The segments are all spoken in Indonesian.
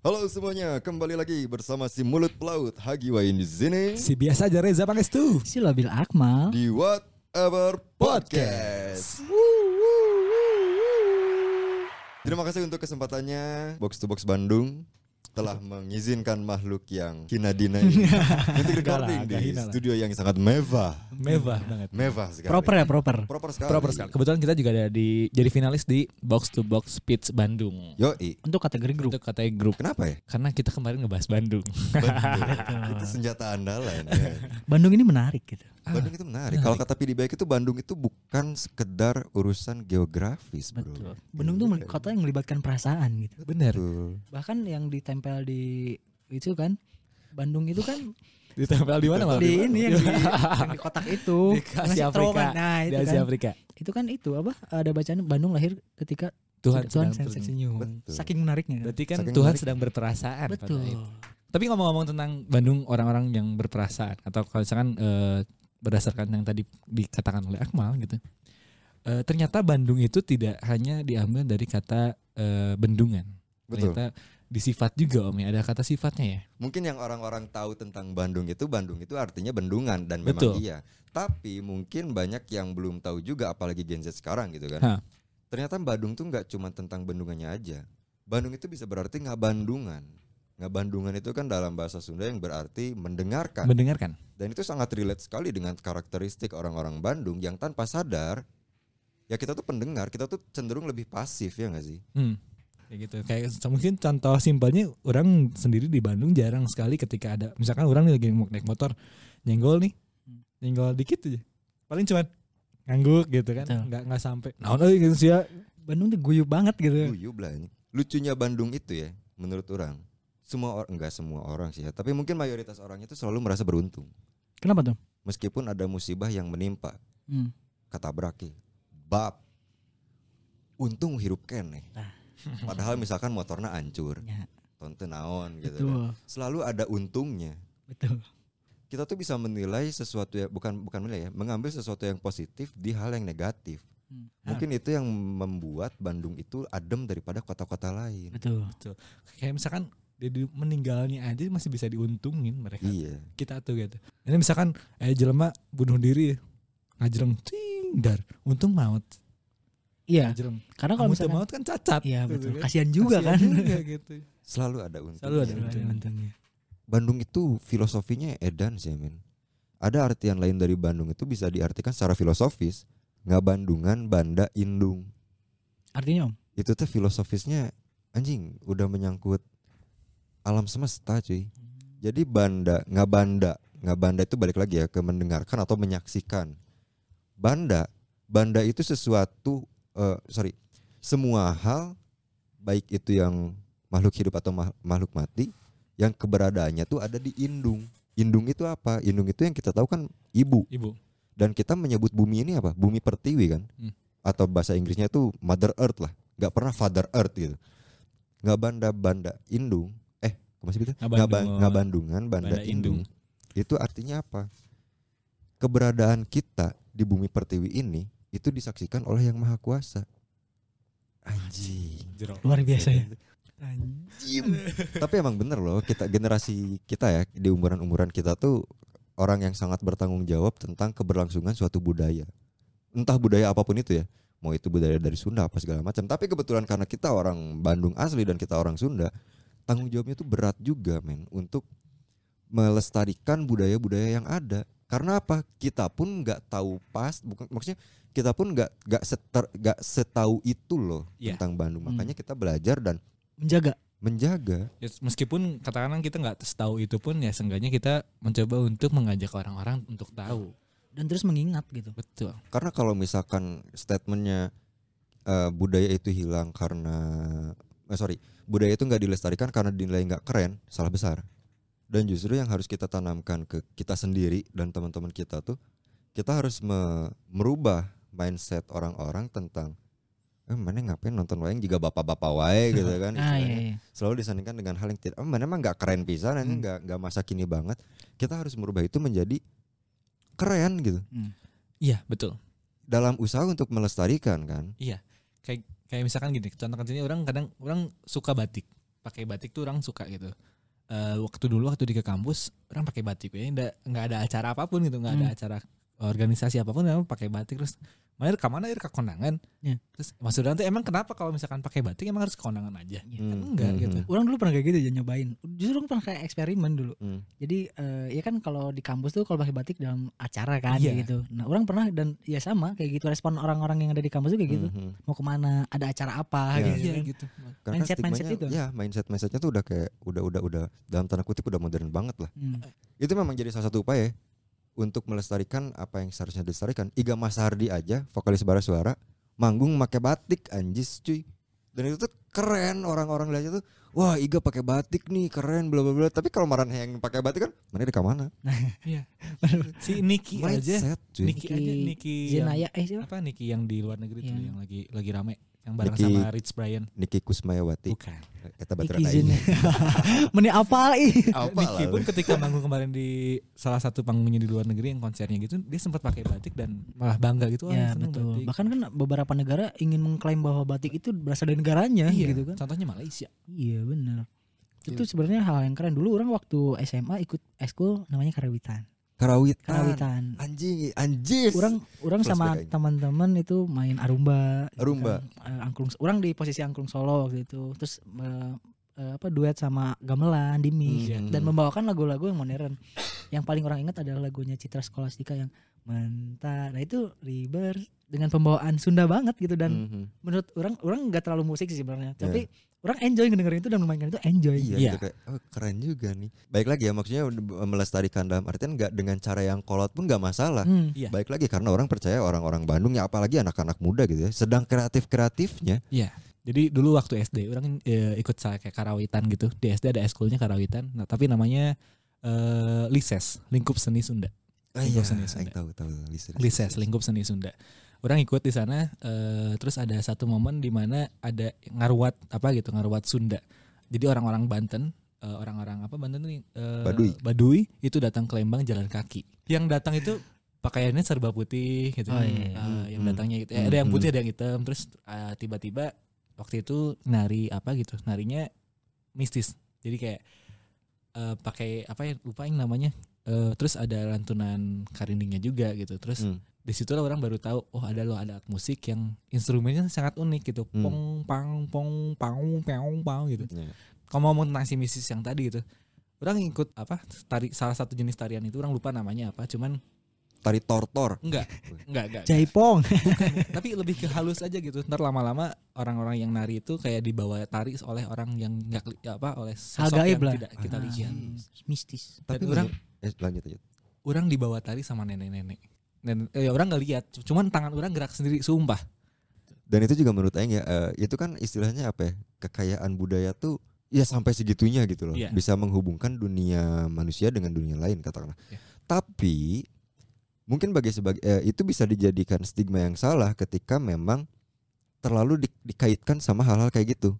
Halo semuanya, kembali lagi bersama si mulut pelaut Hagi Wain di sini Si biasa aja Reza Pangestu. Si Labil Akmal. di Whatever Podcast. Terima kasih untuk kesempatannya Box to Box Bandung telah mengizinkan makhluk yang hina dina ini untuk recording di studio yang sangat mewah, Mewah banget. mewah sekali. Proper ya, proper. Proper sekali. Proper sekali. Kebetulan kita juga ada di jadi finalis di Box to Box Pitch Bandung. Yoi. Untuk kategori grup. Untuk katanya grup. Kenapa ya? Karena kita kemarin ngebahas Bandung. Bandung. itu senjata andalan. ya. Bandung ini menarik gitu. Bandung itu menarik. Kalau kata Pidi Baik itu Bandung itu bukan sekedar urusan geografis, bro. Betul. Bandung tuh Iya. kota yang melibatkan perasaan gitu. Bener. Betul. Bahkan yang ditempel di itu kan Bandung itu kan Ditempel di mana Mal? di ini yang di, yang di kotak itu. Di Asia Afrika. Nah, Di itu Asia kan. Afrika. Itu kan itu apa? Ada bacaan Bandung lahir ketika Tuhan, Tuhan sedang tersenyum. senyum. Betul. Saking menariknya. kan? Berarti kan Saking Tuhan menarik. sedang berperasaan pada Betul. itu. Tapi ngomong-ngomong tentang Bandung orang-orang yang berperasaan atau kalau misalkan eh, berdasarkan yang tadi dikatakan oleh Akmal gitu. eh, ternyata Bandung itu tidak hanya diambil dari kata eh, bendungan. Betul. Ternyata disifat juga Om ya, ada kata sifatnya ya. Mungkin yang orang-orang tahu tentang Bandung itu Bandung itu artinya bendungan dan Betul. memang iya. Tapi mungkin banyak yang belum tahu juga apalagi Gen Z sekarang gitu kan. Hah. Ternyata Bandung tuh nggak cuma tentang bendungannya aja. Bandung itu bisa berarti nggak bandungan. Nggak bandungan itu kan dalam bahasa Sunda yang berarti mendengarkan. Mendengarkan. Dan itu sangat relate sekali dengan karakteristik orang-orang Bandung yang tanpa sadar ya kita tuh pendengar, kita tuh cenderung lebih pasif ya nggak sih? Hmm. Kayak gitu. Kayak mungkin contoh simpelnya orang sendiri di Bandung jarang sekali ketika ada misalkan orang nih lagi mau naik motor nyenggol nih. Nyenggol dikit aja. Paling cuman ngangguk gitu kan. Betul. Nggak nggak sampai. Nah, euy gitu sih ya. Bandung tuh guyup banget gitu. Guyub lah ini. Lucunya Bandung itu ya, menurut orang, semua orang enggak semua orang sih ya, tapi mungkin mayoritas orang itu selalu merasa beruntung. Kenapa tuh? Meskipun ada musibah yang menimpa, Hmm. kata Braki, bab untung hirup kene. Nah. Padahal misalkan motornya hancur, Ya, tonton naon gitu betul. kan. Selalu ada untungnya. Betul. Kita tuh bisa menilai sesuatu ya bukan bukan menilai ya, mengambil sesuatu yang positif di hal yang negatif. Hmm. Mungkin itu yang membuat Bandung itu adem daripada kota-kota lain. Betul. Kayak misalkan dia di- meninggalnya aja masih bisa diuntungin mereka. Iya. Kita tuh gitu. Ini misalkan eh jelema bunuh diri ngajreng ting dar untung maut. Iya. Ngajreng. Karena kalau misalkan maut kan cacat. Iya gitu betul. kan. Kasihan juga Kasihan kan. juga gitu. Selalu ada untungnya. Selalu ada untungnya. Bandung itu filosofinya edan sih men. Ada artian lain dari Bandung itu bisa diartikan secara filosofis. Nggak Bandungan, Banda, Indung. Artinya Om? Itu tuh filosofisnya anjing udah menyangkut alam semesta cuy. Jadi Banda, nggak Banda, nggak Banda itu balik lagi ya ke mendengarkan atau menyaksikan. Banda, Banda itu sesuatu, eh, sorry, semua hal baik itu yang makhluk hidup atau makhluk mati yang keberadaannya tuh ada di indung. Indung itu apa? Indung itu yang kita tahu kan ibu Ibu. dan kita menyebut bumi ini apa? Bumi pertiwi kan? Hmm. Atau bahasa Inggrisnya itu Mother Earth lah. Nggak pernah Father Earth gitu. Nggak banda banda indung. Masih gitu? Nggak Nggak ba- Bandung. nggak bandungan banda, Banda indung. indung. Itu artinya apa? Keberadaan kita di bumi pertiwi ini itu disaksikan oleh yang maha kuasa. Anjing. Luar biasa ya. Anjing. Tapi emang bener loh kita generasi kita ya di umuran-umuran kita tuh orang yang sangat bertanggung jawab tentang keberlangsungan suatu budaya. Entah budaya apa pun itu ya. Mau itu budaya dari Sunda apa segala macam. Tapi kebetulan karena kita orang Bandung asli dan kita orang Sunda, tanggung jawabnya tuh berat juga men untuk melestarikan budaya-budaya yang ada. Karena apa? Kita pun nggak tahu pas, bukan maksudnya kita pun nggak nggak seter nggak setahu itu loh Iya. tentang Bandung. Hmm. Makanya kita belajar dan Menjaga. menjaga. Ya, meskipun katakanlah kita nggak tahu itu pun ya seenggaknya kita mencoba untuk mengajak orang-orang untuk tahu. Dan terus mengingat gitu. Betul. Karena kalau misalkan statementnya eh, budaya itu hilang karena eh, sorry budaya itu nggak dilestarikan karena dinilai nggak keren, salah besar. Dan justru yang harus kita tanamkan ke kita sendiri dan teman-teman kita tuh kita harus me- merubah mindset orang-orang tentang eh mana ngapain nonton wayang jika bapak-bapak wae gitu kan Ah iya, iya. selalu disandingkan dengan hal yang tidak oh, mana emang nggak keren pisan ini Hmm. nggak nggak masa kini banget kita harus merubah itu menjadi keren gitu Hmm. Iya betul. dalam usaha untuk melestarikan kan Kayak kayak misalkan gini, contoh kecilnya orang kadang orang suka batik. pakai batik tuh orang suka gitu. Eh, waktu dulu waktu di ke kampus orang pakai batik ya nggak nggak ada acara apa pun gitu nggak ada Hmm. acara organisasi apa pun orang pakai batik terus mana ke mana ke kondangan Ya. terus maksud orang tuh emang kenapa kalau misalkan pakai batik emang harus ke kondangan aja Iya. kan Hmm, enggak hmm, gitu Orang dulu pernah kayak gitu aja nyobain. Justru orang pernah kayak eksperimen dulu. Hmm. Jadi eh, ya kan kalau di kampus tuh kalau pakai batik dalam acara kan kayak gitu. Nah orang pernah dan ya sama kayak gitu respon orang-orang yang ada di kampus tuh kayak gitu. Mhm. Mau ke mana? Ada acara apa? Iya. gitu. iya kan. gitu Karena Mindset- mindset itu. ya mindset mindsetnya tuh udah kayak udah udah udah dalam tanda kutip udah modern banget lah. Hmm. Itu memang jadi salah satu upaya untuk melestarikan apa yang seharusnya dilestarikan. Iga Mas Hardi aja, vokalis bara suara, manggung pakai batik anjis cuy. Dan itu tuh keren orang-orang lihatnya tuh, wah Iga pakai batik nih keren bla bla bla. Tapi kalau marah yang pakai batik kan, mana di mana? si Niki aja. Niki aja Niki Zenaya eh siapa? apa Niki yang di luar negeri tuh Yang- yang lagi lagi rame yang bareng Niki- sama Rich Brian Niki Kusmayawati. bukan Eta Iki baterai Zen. aing. Meni apal ih. Apa Niki pun ketika manggung kemarin di salah satu panggungnya di luar negeri yang konsernya gitu dia sempat pakai batik dan malah bangga gitu "Wah, Ya betul. batik." Bahkan kan beberapa negara ingin mengklaim bahwa batik itu berasal dari negaranya iya, gitu kan. contohnya Malaysia Iya benar. Itu sebenarnya hal yang keren. Dulu orang waktu SMA ikut eskul namanya karawitan. Karawitan. Karawitan. Anjing, anjis. Orang orang sama teman-teman itu main arumba. gitu Arumba. kan. Eh, angklung. Orang di posisi angklung Solo waktu itu. Terus eh, apa duet sama gamelan di mix Hmm. dan membawakan lagu-lagu yang modern. Yang paling orang ingat adalah lagunya Citra Skolastika yang Mentah. Nah itu River dengan pembawaan Sunda banget gitu dan Mhm. menurut orang orang nggak terlalu musik sih sebenarnya tapi orang enjoy ngedengerin itu dan memainkan itu enjoy Iya, Iya. gitu kayak oh, keren juga nih. Baik lagi ya maksudnya melestarikan dalam artian nggak dengan cara yang kolot pun nggak masalah. Hmm. Iya. Baik lagi karena orang percaya orang-orang Bandung ya apalagi anak-anak muda gitu ya, sedang kreatif-kreatifnya. Iya. Jadi dulu waktu SD orang eh, ikut sa- kayak karawitan gitu. Di SD ada eskulnya karawitan. Nah, tapi namanya eh Lises, Lingkup Seni Sunda. Ah, Lingkup iya, seni Sunda. tahu tahu Lises. Lises, Lingkup Seni Sunda. Orang ikut di sana eh, terus ada satu momen di mana ada ngaruat apa gitu, ngaruat Sunda. Jadi orang-orang Banten eh, orang-orang apa Banten nih eh, Baduy. Baduy itu datang ke Lembang jalan kaki. Yang datang itu pakaiannya serba putih gitu. Oh, iya. Yang Hmm. datangnya gitu. Eh, Hmm, ada yang putih, hmm. ada yang hitam. Terus eh, tiba-tiba waktu itu nari apa gitu. Narinya mistis. Jadi kayak eh, pakai apa ya lupa yang namanya. Eh, terus ada lantunan karindingnya juga gitu. Terus Hmm. di situ lah orang baru tahu oh ada loh ada alat musik yang instrumennya sangat unik gitu. Hmm. Pong pang pong pang pang pang gitu. Iya. Kalau ngomong tentang si mistis yang tadi gitu. Orang ikut apa tari salah satu jenis tarian itu orang lupa namanya apa cuman Tari tortor. enggak enggak enggak, enggak. Jaipong tapi lebih ke halus aja gitu ntar lama-lama orang-orang yang nari itu kayak dibawa tari oleh orang yang nggak keli- apa oleh sosok yang lah. tidak kita Ah, lihat mistis Tapi Dan orang eh, lanjut aja. orang dibawa tari sama nenek-nenek dan eh, orang nggak lihat cuman tangan orang gerak sendiri sumpah Dan itu juga menurut Aing ya, eh, itu kan istilahnya apa ya? Kekayaan budaya tuh ya sampai segitunya gitu loh. Iya. Bisa menghubungkan dunia manusia dengan dunia lain katakanlah. Iya. Tapi mungkin bagi sebagai eh, itu bisa dijadikan stigma yang salah ketika memang terlalu di- dikaitkan sama hal-hal kayak gitu.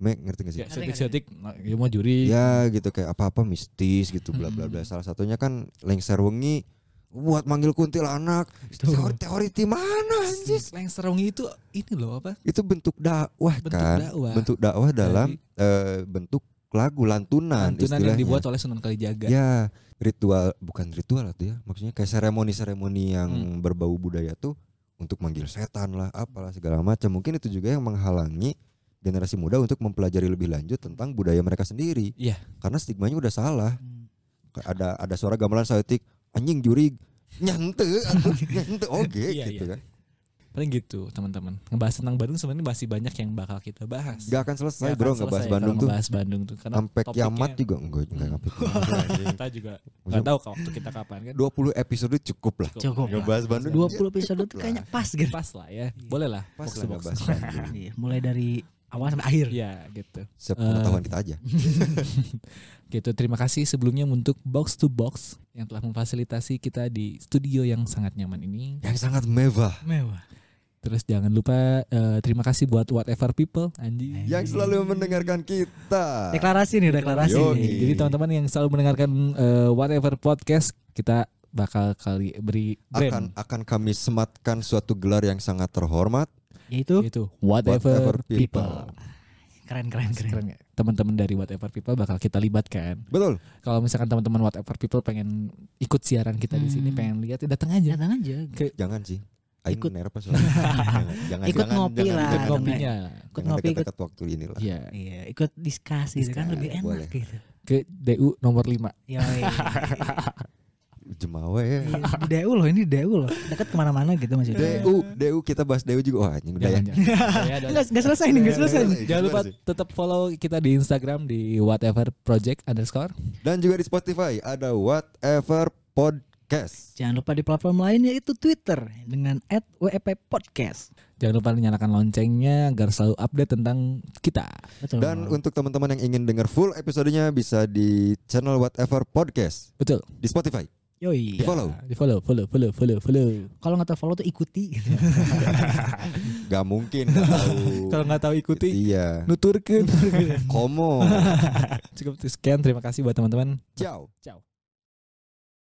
Mek ngerti gak sih? Ngerti, setik-setik nah, ya mau juri Ya gitu kayak apa-apa mistis gitu bla bla bla. Salah satunya kan lengser wengi buat manggil kuntilanak. Teori, teori di mana anjis? lengser wengi itu ini loh apa Itu bentuk dakwah bentuk kan. dakwah bentuk dakwah dalam Dari- eh, bentuk lagu lantunan, lantunan istilahnya. yang dibuat oleh Sunan Kalijaga Ya ritual bukan ritual tuh ya, maksudnya kayak seremoni-seremoni yang Hmm. berbau budaya tuh untuk manggil setan lah, apalah segala macam. Mungkin itu juga yang menghalangi generasi muda untuk mempelajari lebih lanjut tentang budaya mereka sendiri. Iya. Karena stigmanya udah salah. Hmm. Ada ada suara gamelan saeutik anjing jurig nyante nyante oke Iya, gitu iya. kan. paling gitu teman-teman ngebahas tentang Bandung sebenarnya masih banyak yang bakal kita bahas Gak akan selesai bro akan ngebahas selesai Bandung tuh. ngebahas Bandung tuh karena Sampai kiamat juga enggak enggak ngapain. kita juga nggak tahu kalau waktu kita kapan kan 20 episode cukup lah. Cukup lah. Ngebahas Bandung. 20 episode itu kayaknya pas gitu pas lah ya boleh lah Pas lah ngebahas Bandung. Iya, mulai dari awal sampai akhir ya gitu Sepengetahuan kita aja. gitu terima kasih sebelumnya untuk box to box yang telah memfasilitasi kita di studio yang sangat nyaman ini Yang sangat mewah. mewah terus jangan lupa eh, terima kasih buat whatever people anjing Yang selalu mendengarkan kita. deklarasi nih deklarasi Yogi. nih. jadi teman-teman yang selalu mendengarkan eh, whatever podcast kita bakal kali beri Akan brand akan kami sematkan suatu gelar yang sangat terhormat. Yaitu itu whatever, Whatever people. people. Keren keren keren. Keren? Teman-teman dari Whatever People bakal kita libatkan. Betul. Kalau misalkan teman-teman Whatever People pengen ikut siaran kita di sini, Hmm. pengen lihat, ya datang aja. Datang aja. Jangan sih. Aing Ikut. nervous soalnya. jangan, jangan, Ikut jangan, ngopi jangan, lah. Ikut Jangan- ngopinya. Ikut ngopi ikut waktu inilah. Iya. Iya, ikut diskusi gitu kan lebih enak boleh. gitu. Ke DU nomor 5 Yoi. Jemawa ya. Iya, di DU loh ini DU loh dekat ke mana-mana gitu Mas Yudi. DU, DU kita bahas DU juga. Wah, anjing udah ya. Jangan, jangan. Ya, Nggak nggak selesai nih nggak selesai nih. Jangan lupa tetap follow kita di Instagram di whatever project underscore. Dan juga di Spotify ada Whatever Podcast. Jangan lupa di platform lainnya itu Twitter dengan @wep podcast. Jangan lupa nyalakan loncengnya agar selalu update tentang kita. Betul. Dan untuk teman-teman yang ingin dengar full episodenya bisa di channel Whatever Podcast Betul. di Spotify. Yoi. Di follow. Di follow, follow, follow, follow, follow. Kalau nggak tahu follow tuh ikuti. Gak mungkin. Kalau nggak tahu ikuti, Iya. nuturkan. Komo. Cukup sekian. Terima kasih buat teman-teman. Ciao. Ciao.